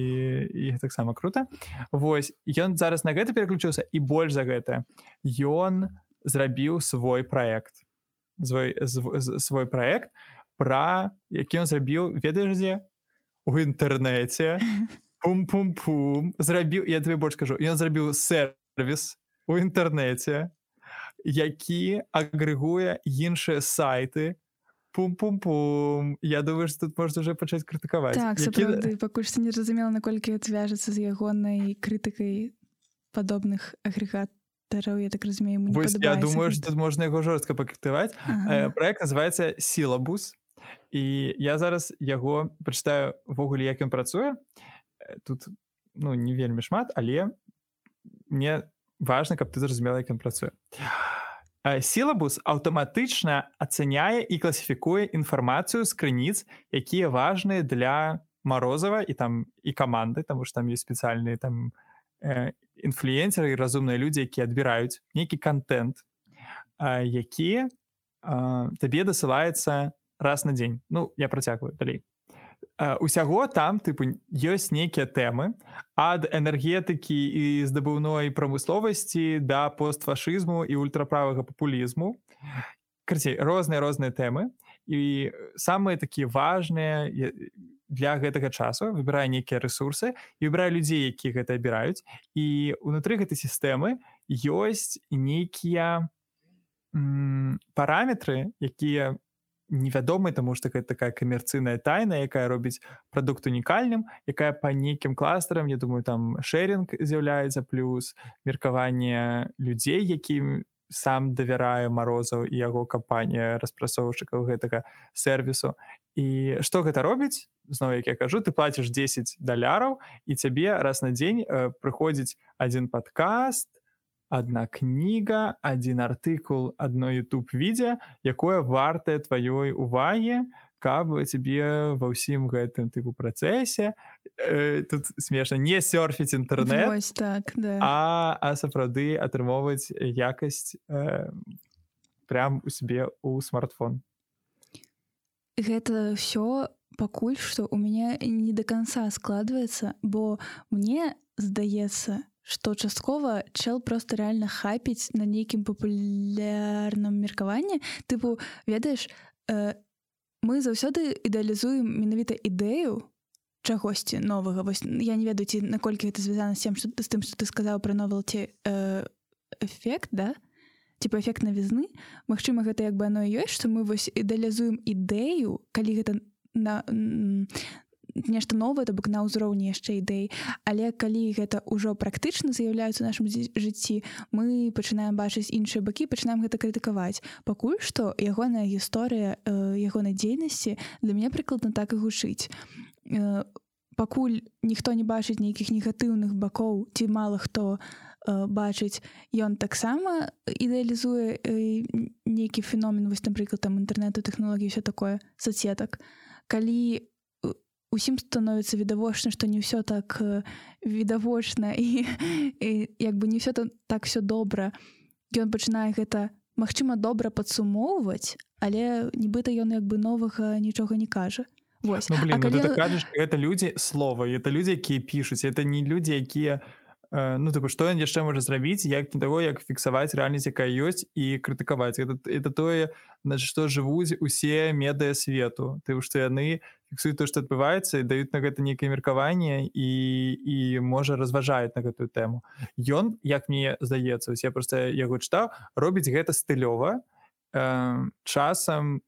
і таксама круто. Вось ён зараз на гэта переключыўся і больш за гэта ён зрабіў свой проект. Свой, свой проект пра які ён зрабіў ведаеш дзе у інтэрнэце пум-пум-пум. Зрабіў я тебе больш кажу ён зрабіў сервіс у інтэрнэце які агрэгуе іншыя сайты пум-пум-пум. Я думаю что тут можна уже пачаць крытыкаваць так, які... пакуль што не зразумела наколькі звяжацца з ягонай крытыкай падобных агрэгатараў я так разумею я думаю что тут можна яго жорстка пакрытываць ага. проект называется сілабус і я зараз яго прачытаю ввогуле як ён працуе тут ну не вельмі шмат але мне важно каб ты зразумела як ён працуе. Сілабус аўтаматычна ацаняе і класіфікуе інфармацыю з крыніц якія важныя для морозова і там і каманды тому что там есть спецыяльныя там інфлюенсеры і разумныя людзі якія адбіраюць нейкі контент які табе дасылаецца раз на дзень. Ну я працягваю далей усяго там тыпу ёсць нейкія тэмы ад энергетыкі і здабыўной прамысловасці да постфашызму і ультраправага папулізму. Карцей розныя розныя тэмы. І самыя такія важныя для гэтага часу выбірае нейкія ресурсы і выбірае людзей які гэта абіраюць. І унутры гэтай сістэмы ёсць нейкія параметры якія невядомы тому что гэта такая камерцыйная тайна якая робіць прадукт унікальным якая по нейкім кластарам я думаю там шэринг з'яўляецца плюс меркаванне людзей якім сам давярае морозаў і яго кампанія распрацоўшчыкаў гэтага сервісу. І что гэта робіць? Зноў як я кажу ты платишь 10 даляраў і цябе раз на дзень прыходзіць один подкаст одна кніга один артыкул одно youtube відео якое вартае тваёй увагі каб тебе ва ўсім гэтым тыпу працэсе э, тут смешна не серфіць інтэрнет так да. а а сапраўды атрымоўваць якасць э, прям у себе у смартфон гэта все пакуль что у меня не до конца складывается бо мне здаецца што часткова чел просто реально хапіць на нейкім папулярным меркаванні тыпу ведаеш э, мы заўсёды ідэалізуем менавіта ідэю чагосьці новага вось я не ведаю ці наколькі гэта звязана з тем што з тым што ты сказаў пра новелці э, эфект да? Типа эфект навізны Мачыма гэта як бы оно ёсць што мы вось ідэалізуем ідэю калі гэта на нешта новае то бок на ўзроўні яшчэ ідэй. Але калі гэта ўжо практычна з'яўляецца нашым жыцці мы пачынаем бачыць іншыя бакі пачынаем гэта крытыкаваць. Пакуль што ягоная гісторыя ягонай дзейнасці для мяне прыкладна так і гучыць. Пакуль ніхто не бачыць нейкіх негатыўных бакоў ці мала хто э, бачыць ён таксама ідэалізуе э, нейкі феномен вось напрыклад там інтэрнету тэхналогій все такое соцсетак. Калі усім становіцца відавочна што не ўсё так э, відавочна і, і як бы не все то так все добра ён пачынае гэта магчыма добра падсумоўваць але нібыта ён як бы новага нічога не кажа Вось. Ну, блин, А ну, калі- ты кажаш гэта людзі слова это людзі якія пішуць это не людзі якія ну тыпу што ён яшчэ можа зрабіць як не таго як фіксаваць рэальнасць якая ёсць і крытыкаваць это, это тое на што жывуць усе медыя свету ты што яны фіксуюць то што адбываецца і даюць на гэта нейкае меркаванне і і можа разважаюць на гэтую тэму ён як мне здаецца ось я просто яго чытаў робіць гэта стылёва э, часам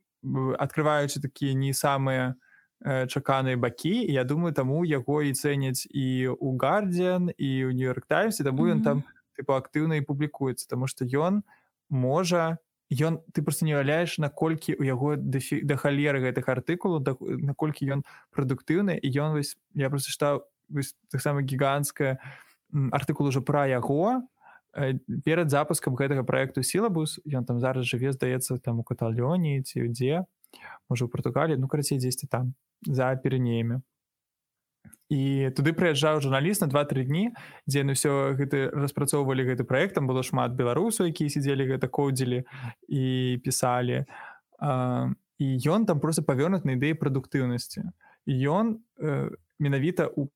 открываючы такія не самыя э, чаканыя бакі і я думаю таму яго і цэняць і у гардзіан і ў нью-йорк таймсе таму ён Мгм. там тыпу актыўна і публікуецца тому што ён можа ён ты просто не уяўляеш наколькі у яго дэфі- да халеры гэтых артыкулаў да- наколькі ён прадуктыўны і ён вось я просто чытаў таксама гіганцкая артыкул ужо пра яго э, перад запускам гэтага проекту сілабус ён там зараз жыве здаецца там у каталёне ці дзе можа у Португаліі ну карацей дзесьці там за перенеямі і туды прыязджаў журналіст на два-тры дні дзе яны ўсё гэты распрацоўвалі гэты праект там было шмат беларусаў якія сидзелі гэта коўдзілі і пісалі а, і ён там просто павёрнут на ідэі прадуктыўнасці ён э, менавіта у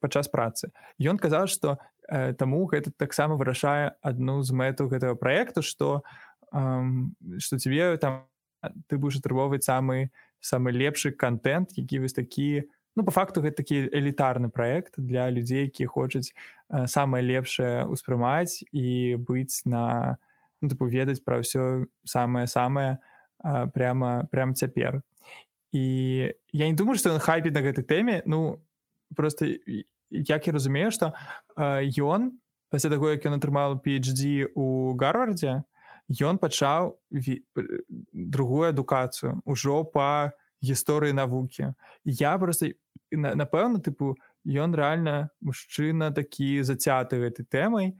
падчас працы. Ён казаў што э, таму гэта таксама вырашае адну з мэтаў гэтага проекту что что тебе там ты будешь атрымоўваць самы самы лепшы контент які вось такі ну по факту гэта такі элітарны проект для людзей якія хочуць э, самае лепшае успрымаць і быць на ну, тыпу ведаць пра ўсё самае самае прямо прям цяпер і я не думаю что ён хайпіць на гэтай тэме ну просто як я разумею что ён пасля таго як ён атрымаў PhD у гарвардзе ён пачаў п- другую адукацыю ўжо по гісторыі навукі. Я просто на- напэўна тыпу ён реально мужчына такі зацяты гэтай тэмай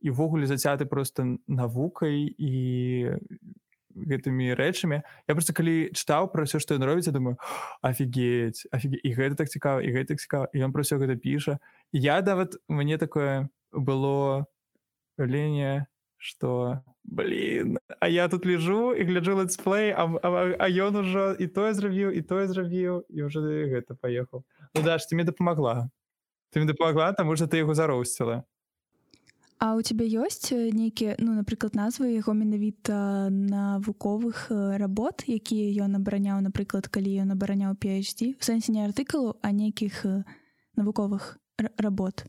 і ввогуле зацяты просто навукай і гэтымі рэчамі. Я просто калі чытаў пра ўсё што ён робіць я думаю офігеть офіге і гэта так цікава і гэта так цікава і ён пра ўсё гэта піша. І я нават мне такое было ленне что блин а я тут лежу і гляджу летсплей а, а, а ён ужо і тое зрабіў і тое зрабіў і уже гэта паехаў ну даш ты мне дапамагла ты мне дапамагла таму что ты яго зароусціла А у цябе ёсць э, нейкія ну напрыклад назвы яго менавіта навуковых э, работ якія ён абараняў напрыклад калі ён абараняў PhD у сэнсе не артыкулу а нейкіх э, навуковых работ.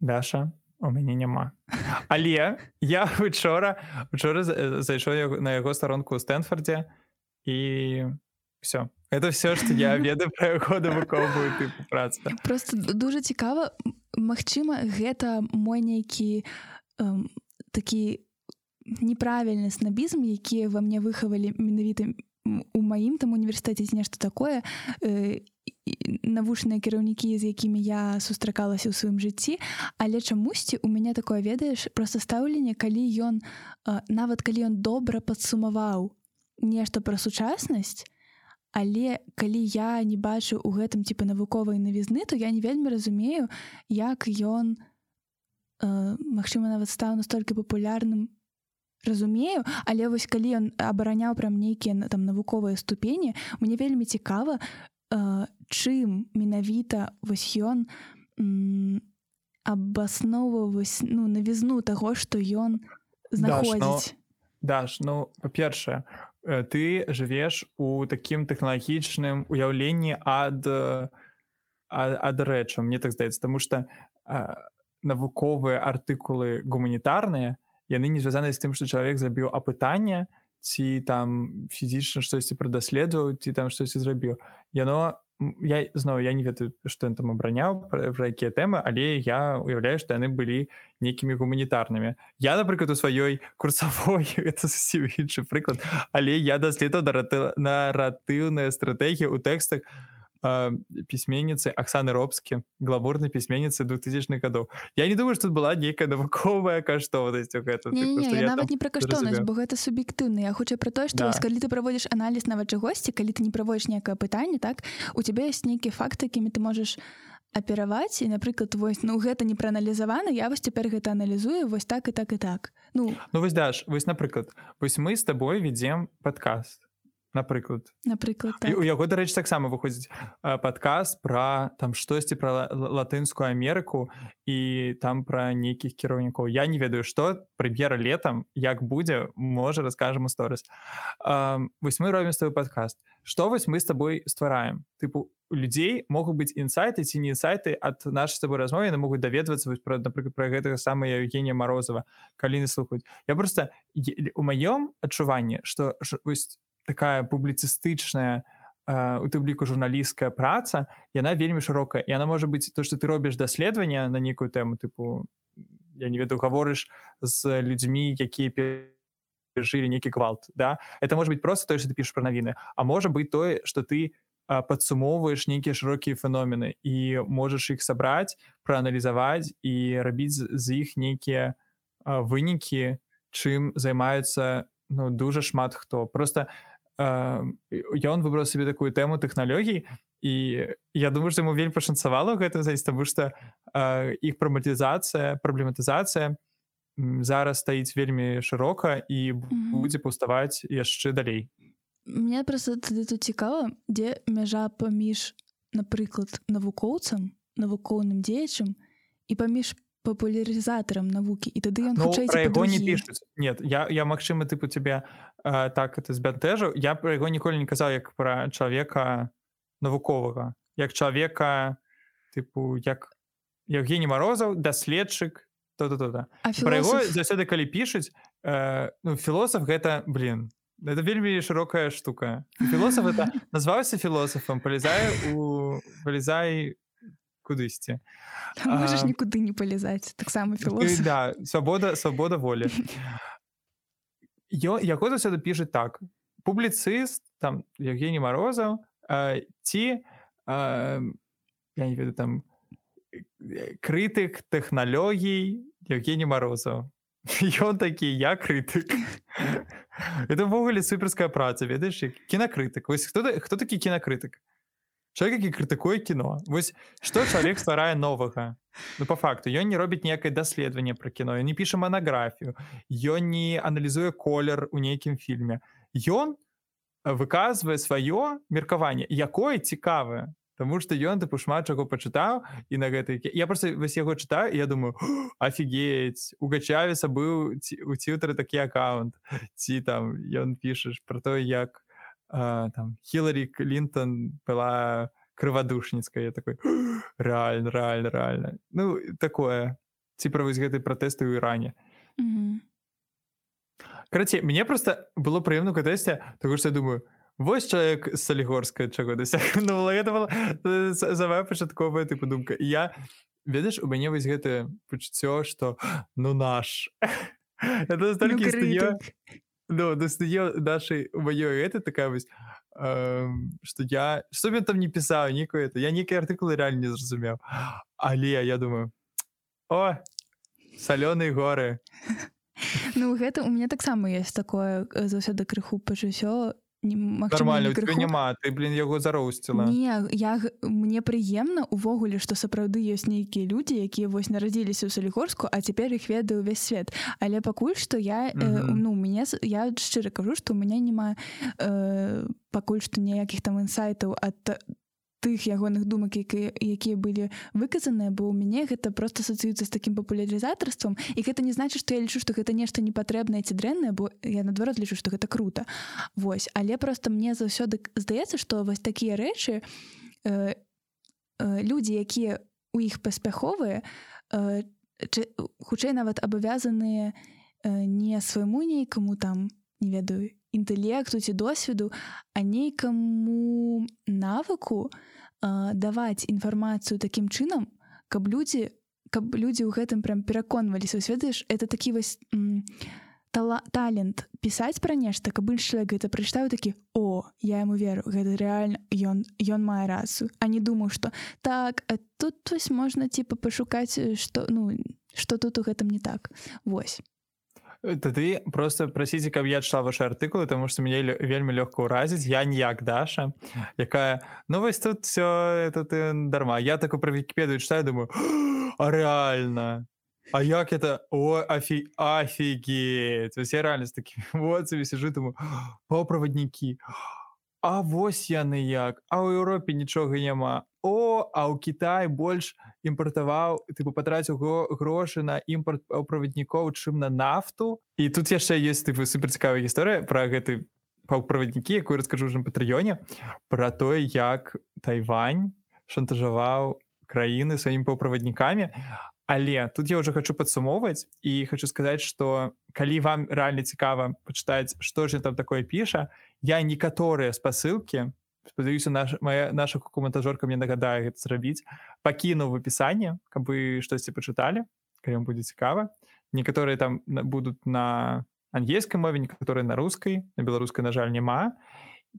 Даша у мяне няма але я учора учора э, зайшоў на яго старонку ў стэнфордзе і все это все что я ведаю пра яго навуковую тыпу працы просто д- дужа цікава Магчыма гэта мой нейкі эм, такі неправільны снабізм які ва мне выхавалі менавіта у маім там універсітэце нешта такое э, навучныя кіраўнікі з якімі я сустракалася ў сваім жыцці але чамусьці у мяне такое ведаеш просто стаўленне калі ён нават калі ён добра падсумаваў нешта пра сучаснасць але калі я не бачу у гэтым типа навуковай навізны то я не вельмі разумею як ён Мачыма нават стаў настолькі папулярным разумею але вось калі ён абараняў прям нейкія там навуковыя ступені мне вельмі цікава чым менавіта вось ён м, абасноўваць ну навізну таго што ён знаходзіць. Даш ну па-першае э, ты жывеш у такім тэхналагічным уяўленні ад э, ад рэчаў мне так здаецца тому что навуковыя артыкулы гуманітарныя яны не звязаны з тым што чалавек забіў апытанне ці там фізічна штосьці прадаследаваў ці там штосьці зрабіў яно я зноў я не ведаю што ён там абраняў пра якія тэмы але я уяўляю што яны былі нейкімі гуманітарнымі я напрыклад у сваёй курсавой это зусім іншы прыклад але я даследаваў наратыў- наратыўныя стратэгіі ў тэкстах э, пісьменніцы Аксаны робскі гламурнай пісьменніцы 2000 гадоў Я не думаю что тут была нейкая навуковая каштоўнасць гэта Не, не, я нават не пра каштоўнасць бо гэта суб'ектыўна я хутчэй пра тое што Да. калі ты праводзіш аналіз нават чагосьці калі ты не праводзіш некае пытанне так у цябе ёсць нейкія факты якімі ты можаш апераваць і напрыклад вось ну гэта не прааналізавана я вось цяпер гэта аналізую вось так і так і так. Ну. Ну вось даш вось напрыклад вось мы з табой ведзем падкаст напрыклад. Напрыклад так. у яго дарэчы таксама выходзіць э, падкаст пра там штосьці пра ла- ла- латынскую Амерыку і там пра нейкіх кіраўнікоў Я не ведаю што прэм'ера летом як будзе можа раскажам у сторыс вось мы робім з твой падкаст што вось мы з табой ствараем тыпу у людзей могуць быць інсайты ці не інсайты ад нашай з табой размовы яны могуць даведвацца вось пра напрыклад пра гэтага самая Евгенія Морозова. Калі не слухаюць Я просто е- у маём адчуванні што вось такая публіцыстычная э, у тым ліку журналісцкая праца яна вельмі шырокая і она можа быць то что ты робіш даследаванне на нейкую тэму тыпу я не ведаю гаворыш з людзьмі якія перажылі нейкі гвалт да? Это может быть просто тое что ты пішешь пра навіны а можа быть тое что ты а, падсумоўваеш нейкія шырокія феномены і можаш іх сабраць прааналізаваць і рабіць з- іх нейкія а, вынікі чым займаюцца ну дуже шмат хто просто а, ён выбраў сабе такую тэму тэхналогій і я думаю што яму вельмі пашанцавала гэта зайць таму што іх праматызацыя праблематызацыя зараз стаіць вельмі шырока і будзе паўставаць яшчэ далей. Мне просто тады тут цікава дзе мяжа паміж напрыклад навукоўцам навукоўным дзеячам і паміж папулярызатарам навукі і тады ён Ну, пра яго не пішуць нет я я магчыма тыпу тебе э, так это збянтэжыў я пра яго ніколі не казаў як пра чалавека навуковага як чалавека тыпу як Евгений морозаў даследчык то то то а пра яго заўсёды калі пішуць э, ну філосаф гэта блин это вельмі шырокая штука. Філосаф это назваўся філосафам палезай у палезай кудысьці можаш а, нікуды не палезаць таксама філосаф да свабода свабода волі Ё- яго заўсёды піша так. Публіцыст там Евгений морозаў э, ці э, я не ведаю там э, крытык тэхналогій Евгений морозаў ён такі я крытык это ўвогуле суперская праца ведаеш кінакрытык вось хто хто такі кінакрытык чалавек які крытыкуе кіно вось што чалавек стварае новага ну по факту ён не робіць некае даследаванне пра кіно ён не піша манаграфію ён не аналізуе колер у нейкім фільме ён э, выказвае сваё меркаванне якое цікавае Таму што ён тыпу шмат чаго пачытаў і на гэтай я просто вось яго чытаю я думаю офігеть у гачавіса быў ці- у ціўтары такі аккаунт ці там ён пішаш про то як а, там Хіларі Клінтон была крывадушніцкая я такой реально реально реально ну такое. Ці пра вось гэты пратэсты ў Іране Мгм. Караці мне просто было прыемна катэсце того што я думаю вось чалавек салігорска чаго дасягнула гэта была э, самая пачатковая тыпу думка. І я ведаеш у мяне вось гэтае пачуццё што ну наш это Ну, настолькі ну дастае нашай у маёй это такая вось што я што ён там не пісаў нікую это я нейкія артыкулы реально не зразумеў але я думаю о салёныя горы Ну гэта у мяне таксама ёсць такое э, заўсёды крыху пачуццё нормально няма ты блин яго зароўсціла Не я мне прыемна увогуле што сапраўды ёсць нейкія людзі якія вось нарадзіліся ў салігорску а цяпер іх ведаю ўвесь свет. Але пакуль што я э, Мгм. ну мне з- я шчыра кажу што у мяне няма э, пакуль што ніякіх там інсайтаў ад тых ягоных думак якія якія былі выказаныя бо ў мяне гэта просто асацыюецца з такім папулярызатарствам і гэта не значыць што я лічу што гэта нешта непатрэбнае ці дрэннае бо я наадварот лічу што гэта круто. Вось але просто мне заўсёды здаецца што вось такія рэчы э, э, людзі якія у іх паспяховыя э, хутчэй нават абавязаныя э, не свайму нейкаму там не ведаю інтэлекту ці досведу а нейкаму навыку э, даваць інфармацыю такім чынам каб людзі каб людзі ў гэтым прям пераконваліся. Ведаеш это такі вось тала талент пісаць пра нешта каб іншы чалавек гэта прачытаў такі о я яму веру гэта рэальна ён ён мае рацыю а не думаў што так тут вось можна типа пашукаць што ну што тут у гэтым не так Вось тады просто прасіце каб я чла ваши артыкулы тому что лё- вельмі лёгка ўразіць я ніяк даша якая ну вось тут все это ты дарма я такой про вікіпедыю читаю думаю а реально? А як это? О То есть я з такими эмоциями сижу думаю о праваднікі А вось яны як а ў Еўропе нічога няма. О а ў Кітай больш імпартаваў тыпу патраціў гро- грошы на імпорт паўправаднікоў чым на нафту і тут яшчэ есть тыпу супер цікавая гісторыя пра гэты паўправаднікі якую раскажу ўжо на патрыёне пра тое як Тайвань шантажаваў краіны сваімі паўправаднікамі але тут я уже хочу падсумоўваць і хочу сказаць что калі вам рэальна цікава пачытаць што ж ён там такое піша я некаторыя спасылкі спадзяюся наш моя наша каментажорка мне нагадае гэта зрабіць пакіну в опісанні каб вы штосьці пачыталі калі вам будзе цікава. Некаторыя там будуць на ангельскай мове некаторыя на рускай на беларускай на жаль няма.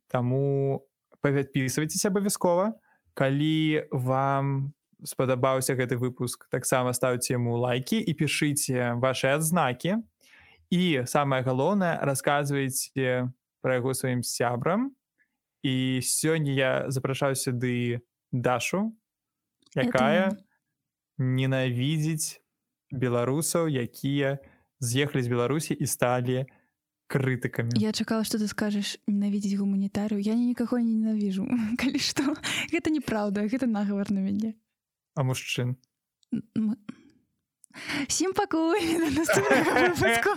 Таму павядпісвайцеся абавязкова. Калі вам спадабаўся гэты выпуск таксама ставце яму лайки і пішыце ваши адзнакі і самае галоўнае расказвайце пра яго сваім сябрам. І сёння я запрашаю сюды дашу. Якая? ненавідзіць беларусаў якія з'ехалі з беларусі і сталі крытыкамі я чакала что ты скажаш ненавідзець гуманітарыю я нікаго не ненавіжу калі што гэта неправда гэта нагавар на мяне а мужчын Всім пакуль на наступнага выпуску.